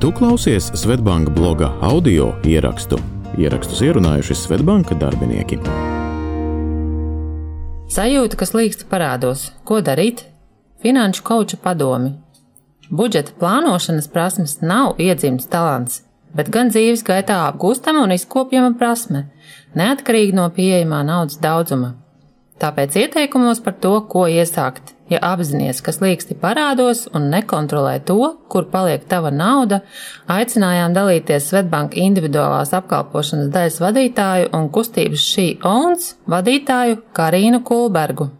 Tu klausies Svetbanka bloga audio ierakstu. Ierakstus ierunājuši Svetbanka darbinieki. Sajūta, kas līkst parādos, ko darīt? Finanšu kauča padomi. Budžeta plānošanas prasmes nav iedzimts talants, bet gan dzīves gaitā apgūstama un izkopjama prasme, neatkarīgi no pieejamā naudas daudzuma. Tāpēc ieteikumos par to, ko iesākt, ja apzinājies, kas līksti parādos un nekontrolē to, kur paliek tava nauda, aicinājām dalīties Svetbanka individuālās apkalpošanas daļas vadītāju un kustības šī ONS vadītāju Karīnu Kulbergu.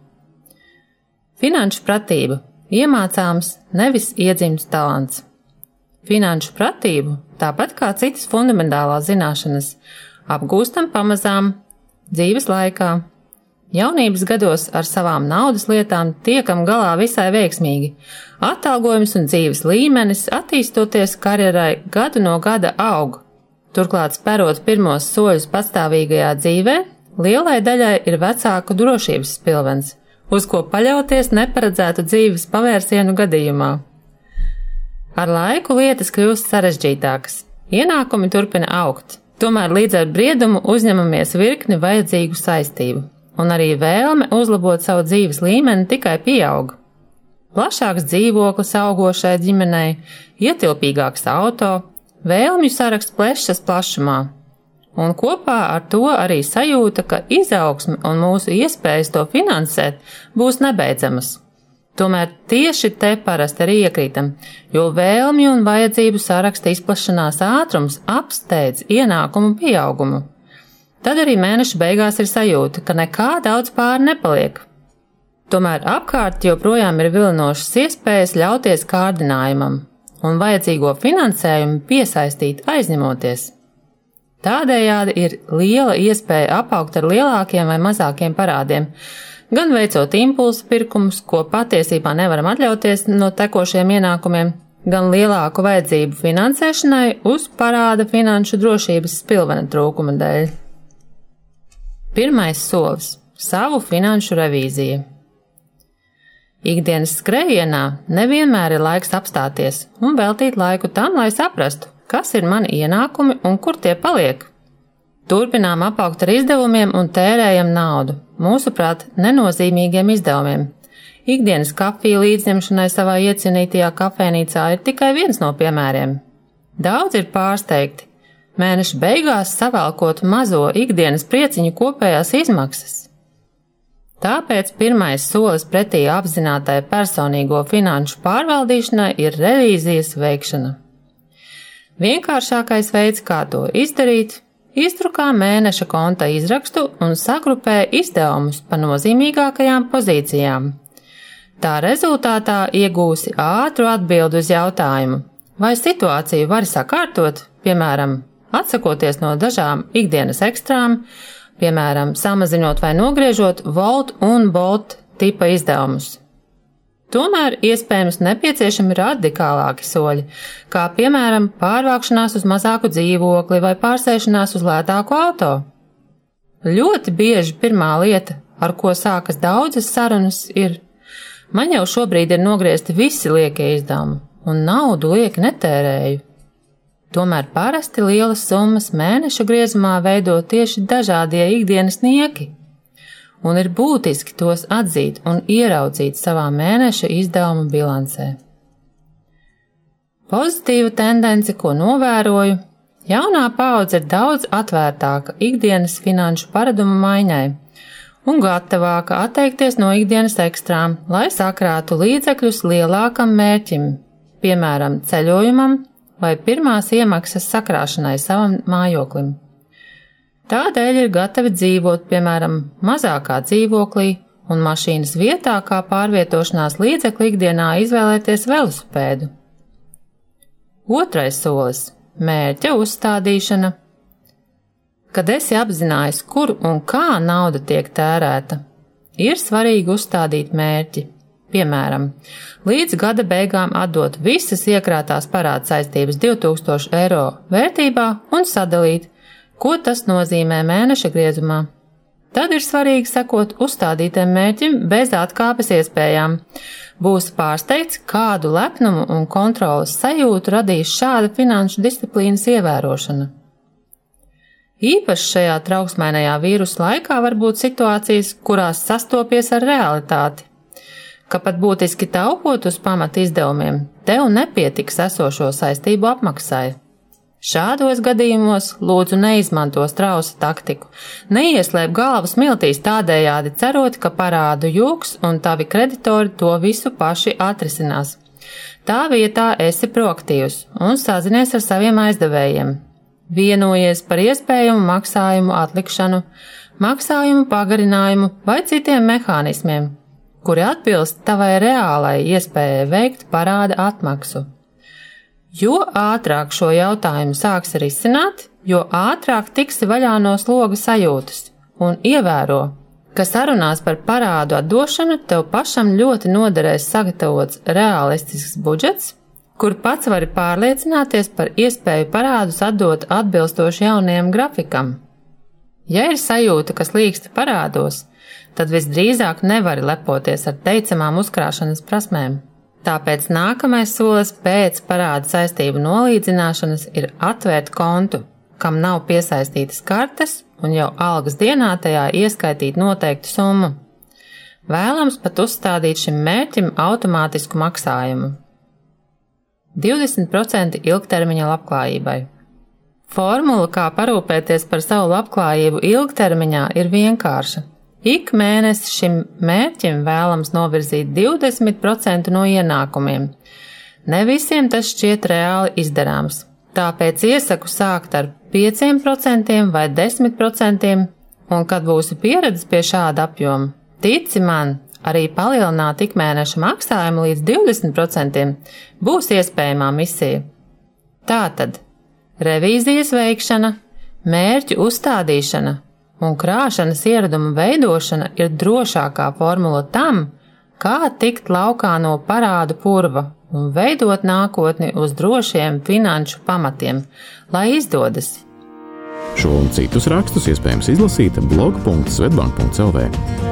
Finanšu pratība iemācāms nevis iedzimts talants. Finanšu pratību, tāpat kā citas fundamentālās zināšanas, apgūstam pamazām dzīves laikā Jaunības gados ar savām naudas lietām tiekam galā visai veiksmīgi. Atalgojums un dzīves līmenis attīstoties karjerai gadu no gada aug. Turklāt spērot pirmos soļus pastāvīgajā dzīvē, lielai daļai ir vecāku drošības spilvens, uz ko paļauties neparedzētu dzīves pavērsienu gadījumā. Ar laiku lietas kļūst sarežģītākas, ienākumi turpina augt, tomēr līdz ar briedumu uzņemamies virkni vajadzīgu saistību un arī vēlme uzlabot savu dzīves līmeni tikai pieaug. Plašāks dzīvoklis augošai ģimenei, ietilpīgāks auto, vēlmju saraksts plešas plašumā, un kopā ar to arī sajūta, ka izaugsme un mūsu iespējas to finansēt būs nebeidzamas. Tomēr tieši te parasti arī iekrītam, jo vēlmju un vajadzību saraksta izplašanās ātrums apsteidz ienākumu pieaugumu. Tad arī mēneša beigās ir sajūta, ka nekā daudz pāri nepaliek. Tomēr apkārt joprojām ir vilinošas iespējas ļauties kārdinājumam un vajadzīgo finansējumu piesaistīt aizņemoties. Tādējādi ir liela iespēja apaugt ar lielākiem vai mazākiem parādiem, gan veicot impulsu pirkumus, ko patiesībā nevaram atļauties no tekošiem ienākumiem, gan lielāku vajadzību finansēšanai uz parāda finanšu drošības spilvena trūkuma dēļ. Pirmais solis - savu finanšu revīziju. Ikdienas skrējienā nevienmēr ir laiks apstāties un veltīt laiku tam, lai saprastu, kas ir mani ienākumi un kur tie paliek. Turpinām apaugt ar izdevumiem un tērējam naudu, mūsuprāt, nenozīmīgiem izdevumiem. Ikdienas kafija līdzņemšanai savā iecienītajā kafejnīcā ir tikai viens no piemēriem. Daudz ir pārsteigti, mēneša beigās savalkot mazo ikdienas prieciņu kopējās izmaksas. Tāpēc pirmais solis pretī apzinātai personīgo finanšu pārvaldīšanai ir revīzijas veikšana. Vienkāršākais veids, kā to izdarīt, izdrukā mēneša konta izrakstu un sagrupē izdevumus pa nozīmīgākajām pozīcijām. Tā rezultātā iegūsi ātru atbildi uz jautājumu, vai situāciju var sakārtot, piemēram, atsakoties no dažām ikdienas ekstrām, piemēram, samazinot vai nogriežot Volt un Bolt tipa izdevumus. Tomēr iespējams nepieciešami radikālāki soļi, kā piemēram pārvākšanās uz mazāku dzīvokli vai pārsēšanās uz lētāku auto. Ļoti bieži pirmā lieta, ar ko sākas daudzas sarunas, ir: man jau šobrīd ir nogriezti visi liekie izdevumi, un naudu lieki netērēju. Tomēr parasti lielas summas mēneša griezumā veido tieši dažādie ikdienas nieki, un ir būtiski tos atzīt un ieraudzīt savā mēneša izdevuma bilancē. Pozitīva tendence, ko novēroju, jaunā paudze ir daudz atvērtāka ikdienas finanšu paradumu maiņai un gatavāka atteikties no ikdienas ekstrām, lai sakrātu līdzekļus lielākam mērķim, piemēram, ceļojumam, vai pirmās iemaksas sakrāšanai savam mājoklim. Tādēļ ir gatavi dzīvot, piemēram, mazākā dzīvoklī un mašīnas vietā, kā pārvietošanās līdzekli ikdienā izvēlēties velosipēdu. Otrais solis - mērķa uzstādīšana. Kad esi apzinājies, kur un kā nauda tiek tērēta, ir svarīgi uzstādīt mērķi, Piemēram, līdz gada beigām atdot visas iekrātās parāda saistības 2000 eiro vērtībā un sadalīt, ko tas nozīmē mēneša griezumā. tad ir svarīgi sekot uzstādītiem mērķim bez atkāpes iespējām. Būs pārsteigts, kādu lepnumu un kontrolas sajūtu radīs šāda finanšu disciplīnas ievērošana. Īpaši šajā trauksmainajā vīrusu laikā var būt situācijas, kurās sastopies ar realitāti, ka pat būtiski taupot uz pamata izdevumiem, tev nepietiks esošo saistību apmaksai. Šādos gadījumos lūdzu neizmanto strausa taktiku, neieslēp galvu smiltīs tādējādi cerot, ka parādu jūgs un tavi kreditori to visu paši atrisinās. Tā vietā esi proaktīvs un sazinies ar saviem aizdevējiem. Vienojies par iespējamu maksājumu atlikšanu, maksājumu pagarinājumu vai citiem mehānismiem, kuri atbilst tavai reālai iespējai veikt parāda atmaksu. Jo ātrāk šo jautājumu sāks risināt, jo ātrāk tiksi vaļā no sloga sajūtas un ievēro, ka sarunās par parādu atdošanu tev pašam ļoti noderēs sagatavots realistisks budžets, kur pats vari pārliecināties par iespēju parādus atdot atbilstoši jaunajam grafikam. Ja ir sajūta, kas līksta parādos, tad visdrīzāk nevari lepoties ar teicamām uzkrāšanas prasmēm. Tāpēc nākamais solis pēc parāda saistību nolīdzināšanas ir atvērt kontu, kam nav piesaistītas kartes un jau algas dienā tajā ieskaitīt noteiktu summu. Vēlams pat uzstādīt šim mērķim automātisku maksājumu. 20% ilgtermiņa labklājībai. Formula, kā parūpēties par savu labklājību ilgtermiņā, ir vienkārša. Ik mēnesi šim mērķim vēlams novirzīt 20% no ienākumiem. Ne visiem tas šķiet reāli izdarāms, tāpēc iesaku sākt ar 5% vai 10%, un kad būsi pieredzis pie šāda apjoma, tici man, arī palielināt ikmēneša maksājumu līdz 20% būs iespējamā misija. Tātad revīzijas veikšana, mērķu uzstādīšana, un krāšanas ieraduma veidošana ir drošākā formula tam, kā tikt laukā no parādu purva un veidot nākotni uz drošiem finanšu pamatiem, lai izdodas. Šo un citus rakstus iespējams izlasīt blog.svetbank.cl.